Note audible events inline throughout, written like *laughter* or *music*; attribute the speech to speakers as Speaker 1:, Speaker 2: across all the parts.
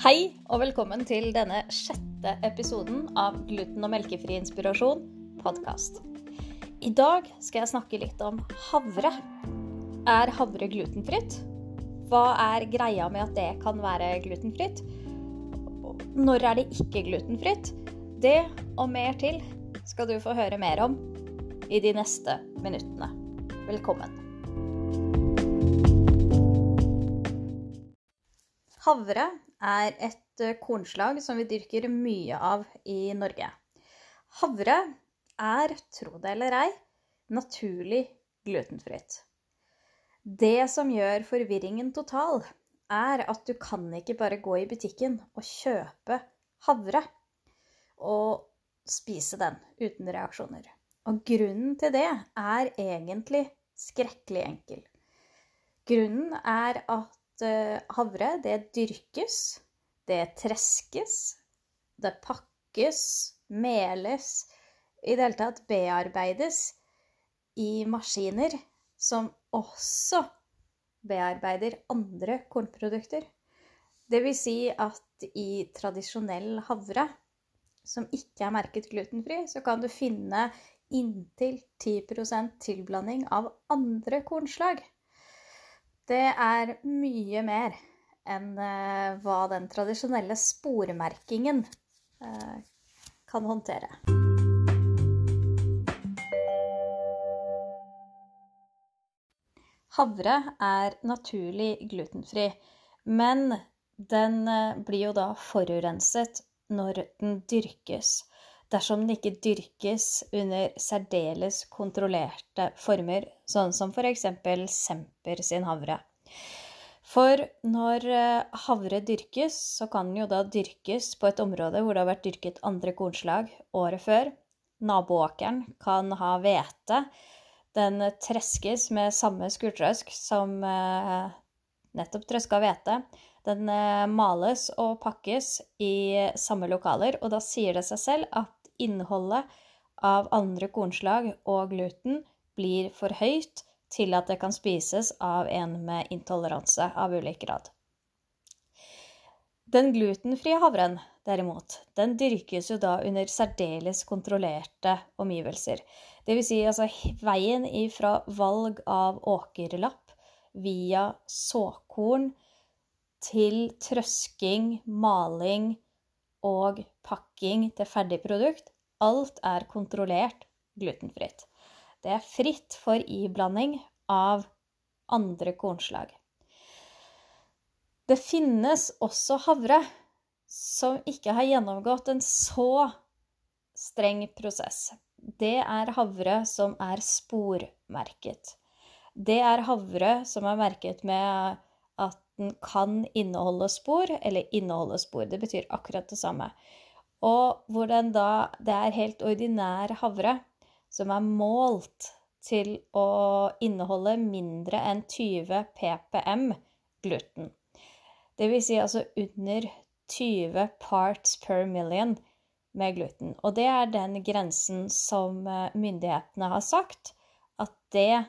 Speaker 1: Hei og velkommen til denne sjette episoden av Gluten- og melkefri inspirasjon podkast. I dag skal jeg snakke litt om havre. Er havre glutenfritt? Hva er greia med at det kan være glutenfritt? Når er det ikke glutenfritt? Det og mer til skal du få høre mer om i de neste minuttene. Velkommen. Havre er et eh, kornslag som vi dyrker mye av i Norge. Havre er, tro det eller ei, naturlig glutenfritt. Det som gjør forvirringen total, er at du kan ikke bare gå i butikken og kjøpe havre og spise den uten reaksjoner. Og grunnen til det er egentlig skrekkelig enkel. Grunnen er at Eh, havre, det dyrkes, det treskes, det pakkes, meles I det hele tatt bearbeides i maskiner som også bearbeider andre kornprodukter. Det vil si at i tradisjonell havre, som ikke er merket glutenfri, så kan du finne inntil 10% tilblanding av andre kornslag. Det er mye mer enn eh, hva den tradisjonelle spormerkingen eh, kan håndtere. Havre er naturlig glutenfri, men den eh, blir jo da forurenset når den dyrkes. Dersom den ikke dyrkes under særdeles kontrollerte former, sånn som f.eks. Semper sin havre. For når eh, havre dyrkes, så kan den jo da dyrkes på et område hvor det har vært dyrket andre kornslag året før. Naboåkeren kan ha hvete. Den treskes med samme skurtrøsk som eh, nettopp trøska hvete. Den eh, males og pakkes i samme lokaler, og da sier det seg selv at innholdet av andre kornslag og gluten blir for høyt til at det kan spises av en med intoleranse av ulik grad. Den glutenfrie havren, derimot, den dyrkes jo da under særdeles kontrollerte omgivelser. Det vil si altså veien ifra valg av åkerlapp via såkorn til trøsking, maling og pakking til ferdig produkt. Alt er kontrollert glutenfritt. Det er fritt for iblanding av andre kornslag. Det finnes også havre som ikke har gjennomgått en så streng prosess. Det er havre som er spormerket. Det er havre som er merket med at den kan inneholde spor, eller inneholde spor. Det betyr akkurat det samme. Og hvor den da Det er helt ordinær havre som er målt til å inneholde mindre enn 20 ppm gluten. Det vil si altså under 20 parts per million med gluten. Og det er den grensen som eh, myndighetene har sagt at det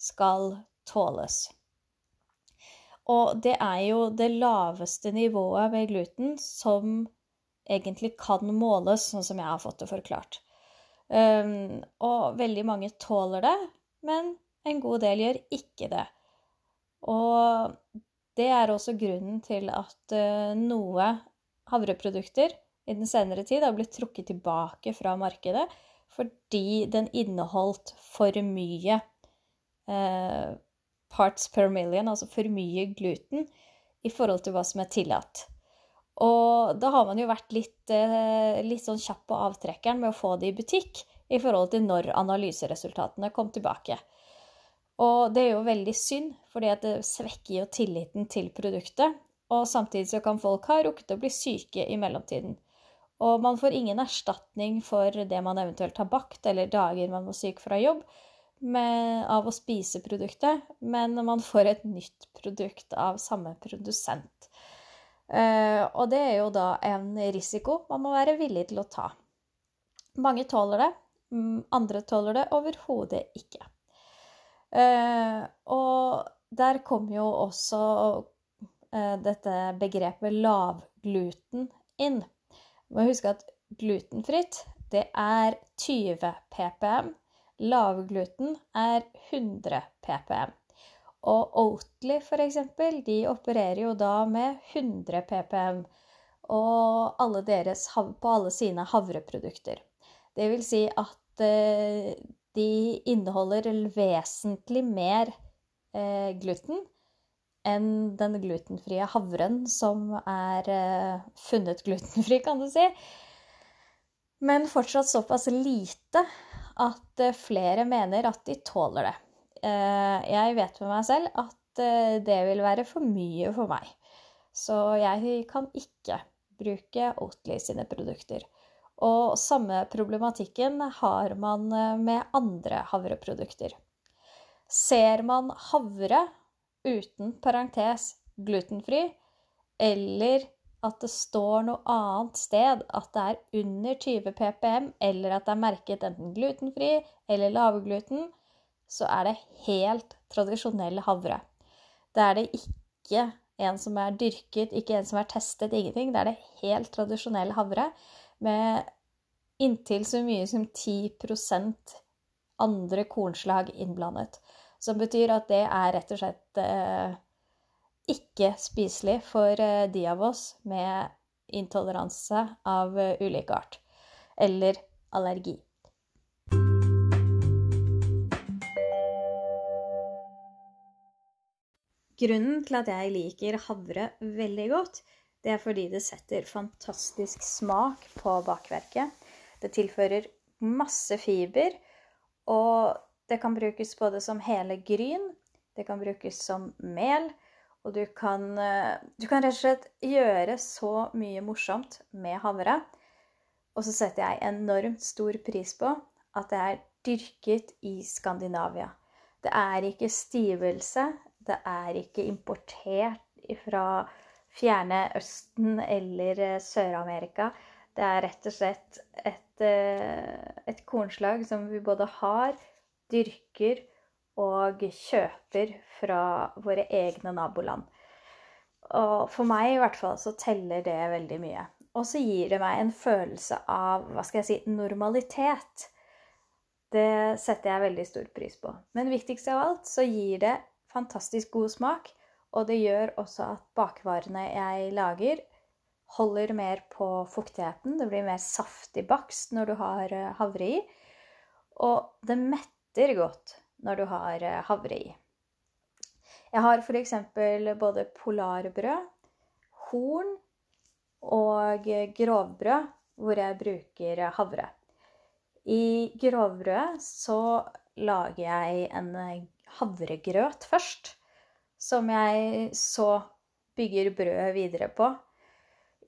Speaker 1: skal tåles. Og det er jo det laveste nivået ved gluten som egentlig kan måles, sånn som jeg har fått det forklart. Um, og veldig mange tåler det, men en god del gjør ikke det. Og det er også grunnen til at uh, noe havreprodukter i den senere tid har blitt trukket tilbake fra markedet fordi den inneholdt for mye uh, parts per million, altså for mye gluten, i forhold til hva som er tillatt. Og da har man jo vært litt, eh, litt sånn kjapp på avtrekkeren med å få det i butikk i forhold til når analyseresultatene kom tilbake. Og det er jo veldig synd, fordi det svekker jo tilliten til produktet. Og samtidig så kan folk ha rukket å bli syke i mellomtiden. Og man får ingen erstatning for det man eventuelt har bakt, eller dager man var syk fra jobb, med, av å spise produktet, men man får et nytt produkt av samme produsent. Uh, og det er jo da en risiko man må være villig til å ta. Mange tåler det, mm, andre tåler det overhodet ikke. Uh, og der kommer jo også uh, dette begrepet lavgluten inn. Du må huske at glutenfritt, det er 20 ppm. Lavgluten er 100 ppm. Og Oatly, eksempel, de opererer jo da med 100 ppm og alle deres, på alle sine havreprodukter. Det vil si at eh, de inneholder vesentlig mer eh, gluten enn den glutenfrie havren som er eh, funnet glutenfri, kan du si. Men fortsatt såpass lite at eh, flere mener at de tåler det. Eh, jeg vet med meg selv at eh, det vil være for mye for meg. Så jeg kan ikke bruke Oatly sine produkter. Og samme problematikken har man med andre havreprodukter. Ser man havre uten parentes glutenfri, eller at det står noe annet sted at det er under 20 ppm, eller at det er merket enten glutenfri eller lavgluten, så er det helt tradisjonell havre. Det er det ikke en som er dyrket, ikke en som er testet, ingenting. Det er det helt tradisjonell havre med inntil så mye som 10% andre kornslag innblandet. Som betyr at det er rett og slett eh, ikke spiselig for eh, de av oss med intoleranse av uh, ulik art. Eller allergi. Grunnen til at jeg liker havre veldig godt, det er fordi det setter fantastisk smak på bakverket. Det tilfører masse fiber, og det kan brukes både som hele gryn, det kan brukes som mel, og du kan, eh, du kan rett og slett gjøre så mye morsomt med havre. Og så setter jeg enormt stor pris på at det er dyrket i Skandinavia. Det er ikke stivelse, det er ikke importert fra fjerne Østen eller eh, Sør-Amerika. Det er rett og slett et, eh, et kornslag som vi både har, dyrker og kjøper fra våre egne naboland. Og for meg i hvert fall så teller det veldig mye. Og så gir det meg en følelse av hva skal jeg si, normalitet. Det setter jeg veldig stor pris på. Men viktigst av alt så gir det fantastisk god smak. Og det gjør også at bakvarene jeg lager, holder mer på fuktigheten. Det blir mer saftig bakst når du har eh, havre i. Og det metter godt når du har eh, havre i. Jeg har f.eks. både polarbrød, horn og grovbrød hvor jeg bruker havre. I grovbrødet så lager jeg en havregrøt først, som jeg så bygger brødet videre på.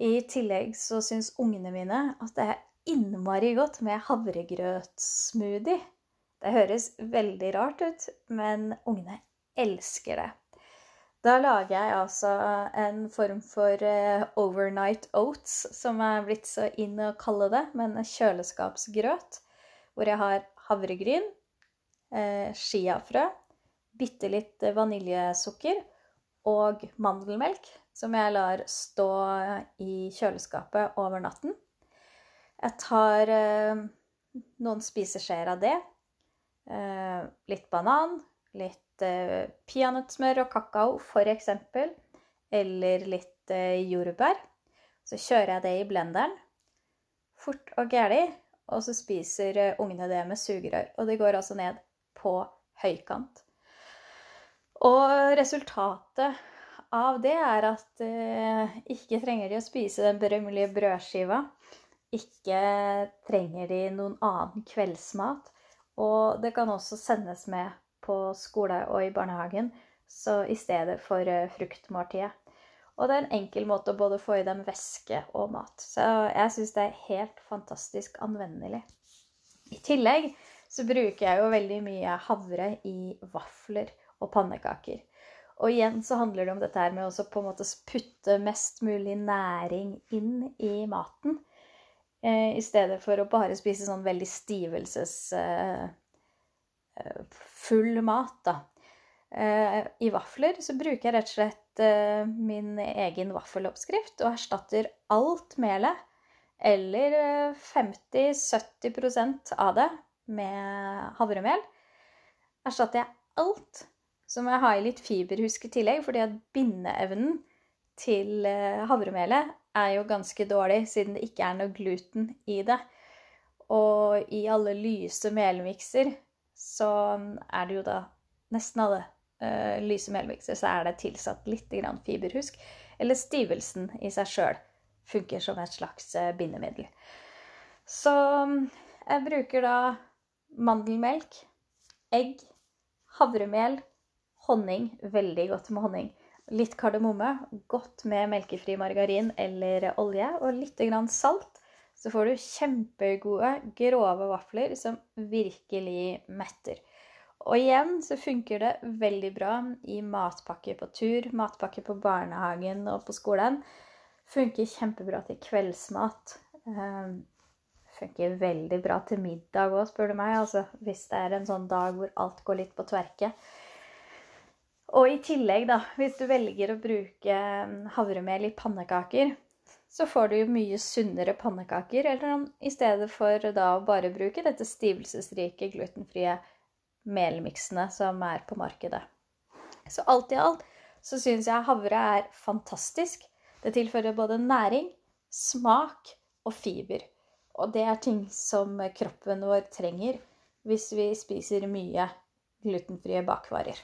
Speaker 1: I tillegg så syns ungene mine at det er innmari godt med havregrøtsmoothie. Det høres veldig rart ut, men ungene elsker det. Da lager jeg altså en form for uh, overnight oats, som er blitt så inn å kalle det, men kjøleskapsgrøt. Hvor jeg har havregryn, uh, chiafrø, bitte litt vaniljesukker og mandelmelk, som jeg lar stå i kjøleskapet over natten. Jeg tar uh, noen spiseskjeer av det Eh, litt banan, litt eh, peanøttsmør og kakao f.eks. Eller litt eh, jordbær. Så kjører jeg det i blenderen. Fort og gæli. Og så spiser ungene det med sugerør. Og det går altså ned på høykant. Og resultatet av det er at eh, ikke trenger de å spise den berømmelige brødskiva. Ikke trenger de noen annen kveldsmat. Og det kan også sendes med på skole og i barnehagen, så i stedet for eh, fruktmåltidet. Og det er en enkel måte å både få i dem væske og mat. Så jeg syns det er helt fantastisk anvendelig. I tillegg så bruker jeg jo veldig mye havre i vafler og pannekaker. Og igjen så handler det om dette her med å putte mest mulig næring inn i maten. Eh, I stedet for å bare spise sånn veldig stivelsesfull eh, eh, mat, da. I vafler så bruker jeg rett og slett min egen vaffeloppskrift og erstatter alt melet, eller 50-70% av det, med havremel. Erstatter jeg alt, så må jeg ha i litt fiberhusk i tillegg, fordi at bindeevnen til havremelet er jo ganske dårlig, siden det ikke er noe gluten i det. Og i alle lyse melmikser så er det jo da nesten alle uh, lyse melmikser så er det tilsatt litt fiberhusk. Eller stivelsen i seg sjøl funker som et slags uh, bindemiddel. Så jeg bruker da mandelmelk, egg, havremel, honning. Veldig godt med honning. Litt kardemomme, godt med melkefri margarin eller olje, og litt salt. Så får du kjempegode, grove vafler som virkelig metter. Og igjen så funker det veldig bra i matpakke på tur, matpakke på barnehagen og på skolen. Funker kjempebra til kveldsmat. Um, funker veldig bra til middag òg, spør du meg. Altså, hvis det er en sånn dag hvor alt går litt på tverke. Og i tillegg, da, hvis du velger å bruke ehm, havremel i pannekaker, så får du jo mye sunnere pannekaker, eller i stedet for da å bare bruke dette stivelsesrike, glutenfrie melmiksene som er på markedet. Så alt i alt så syns jeg havre er fantastisk. Det tilfører både næring, smak og fiber. Og det er ting som kroppen vår trenger hvis vi spiser mye glutenfrie bakvarer.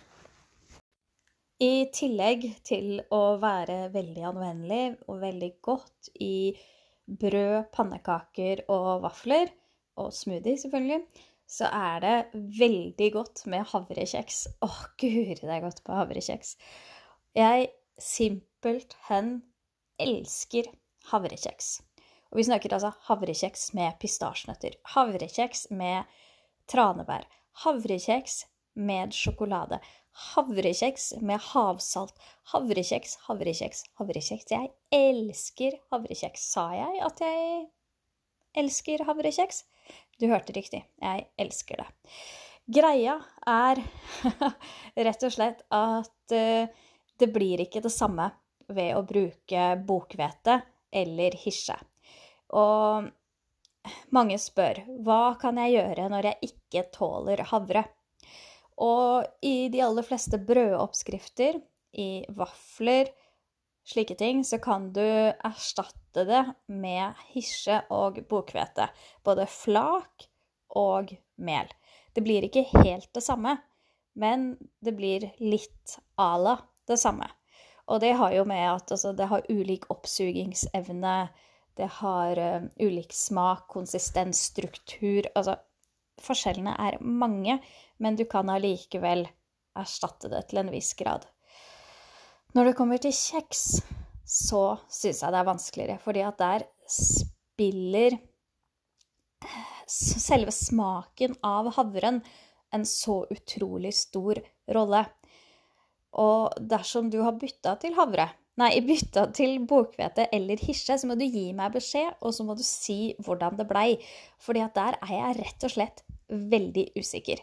Speaker 1: I tillegg til å være veldig anvendelig og veldig godt i brød, pannekaker og vafler, og smoothie selvfølgelig, så er det veldig godt med havrekjeks. Å, guri, det er godt på havrekjeks. Jeg simpelthen elsker havrekjeks. Og vi snakker altså havrekjeks med pistasjenøtter. Havrekjeks med tranebær. Havrekjeks med sjokolade. Havrekjeks med havsalt. Havrekjeks, havrekjeks, havrekjeks. Jeg elsker havrekjeks. Sa jeg at jeg elsker havrekjeks? Du hørte riktig. Jeg elsker det. Greia er *laughs* rett og slett at uh, det blir ikke det samme ved å bruke bokhvete eller hisje. Og mange spør hva kan jeg gjøre når jeg ikke tåler havre? Og i de aller fleste brødoppskrifter, i vafler, slike ting, så kan du erstatte det med hisje og bokhvete. Både flak og mel. Det blir ikke helt det samme, men det blir litt à la det samme. Og det har jo med at altså, det har ulik oppsugingsevne, det har uh, ulik smak, konsistens, struktur Altså, forskjellene er mange, men du kan allikevel erstatte det til en viss grad. Når det kommer til kjeks, så syns jeg det er vanskeligere, fordi at der spiller selve smaken av havren en så utrolig stor rolle. Og dersom du har bytta til havre, nei, *laughs* bytta til bokhvete eller hirse, så må du gi meg beskjed, og så må du si hvordan det blei. Fordi at der er jeg rett og slett veldig usikker.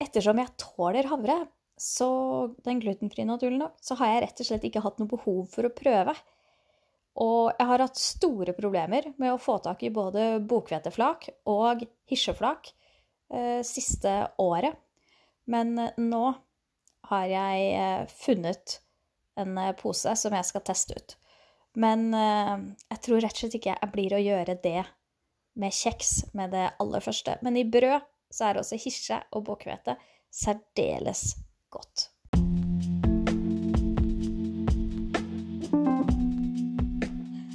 Speaker 1: Ettersom jeg tåler havre, så den glutenfrie naturlig nok, så har jeg rett og slett ikke hatt noe behov for å prøve. Og jeg har hatt store problemer med å få tak i både bokhveteflak og hisjeflak eh, siste året. Men eh, nå har jeg eh, funnet en eh, pose som jeg skal teste ut. Men eh, jeg tror rett og slett ikke jeg blir å gjøre det med kjeks med det aller første. Men i brød så er også hirse og bukkhvete særdeles godt.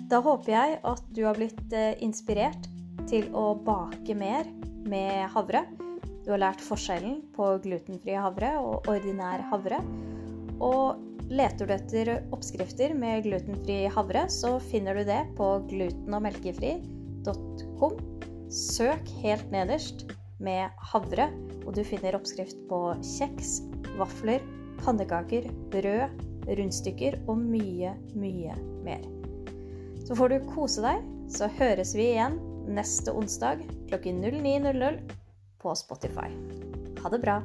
Speaker 1: Da håper jeg at du har blitt eh, inspirert til å bake mer med havre. Du har lært forskjellen på glutenfri havre og ordinær havre. Og leter du etter oppskrifter med glutenfri havre, så finner du det på glutenommelkefri.com. Søk helt nederst med havre, og du finner oppskrift på kjeks, vafler, pannekaker, brød, rundstykker og mye, mye mer. Så får du kose deg, så høres vi igjen neste onsdag klokken 09.00 på Spotify. Ha det bra.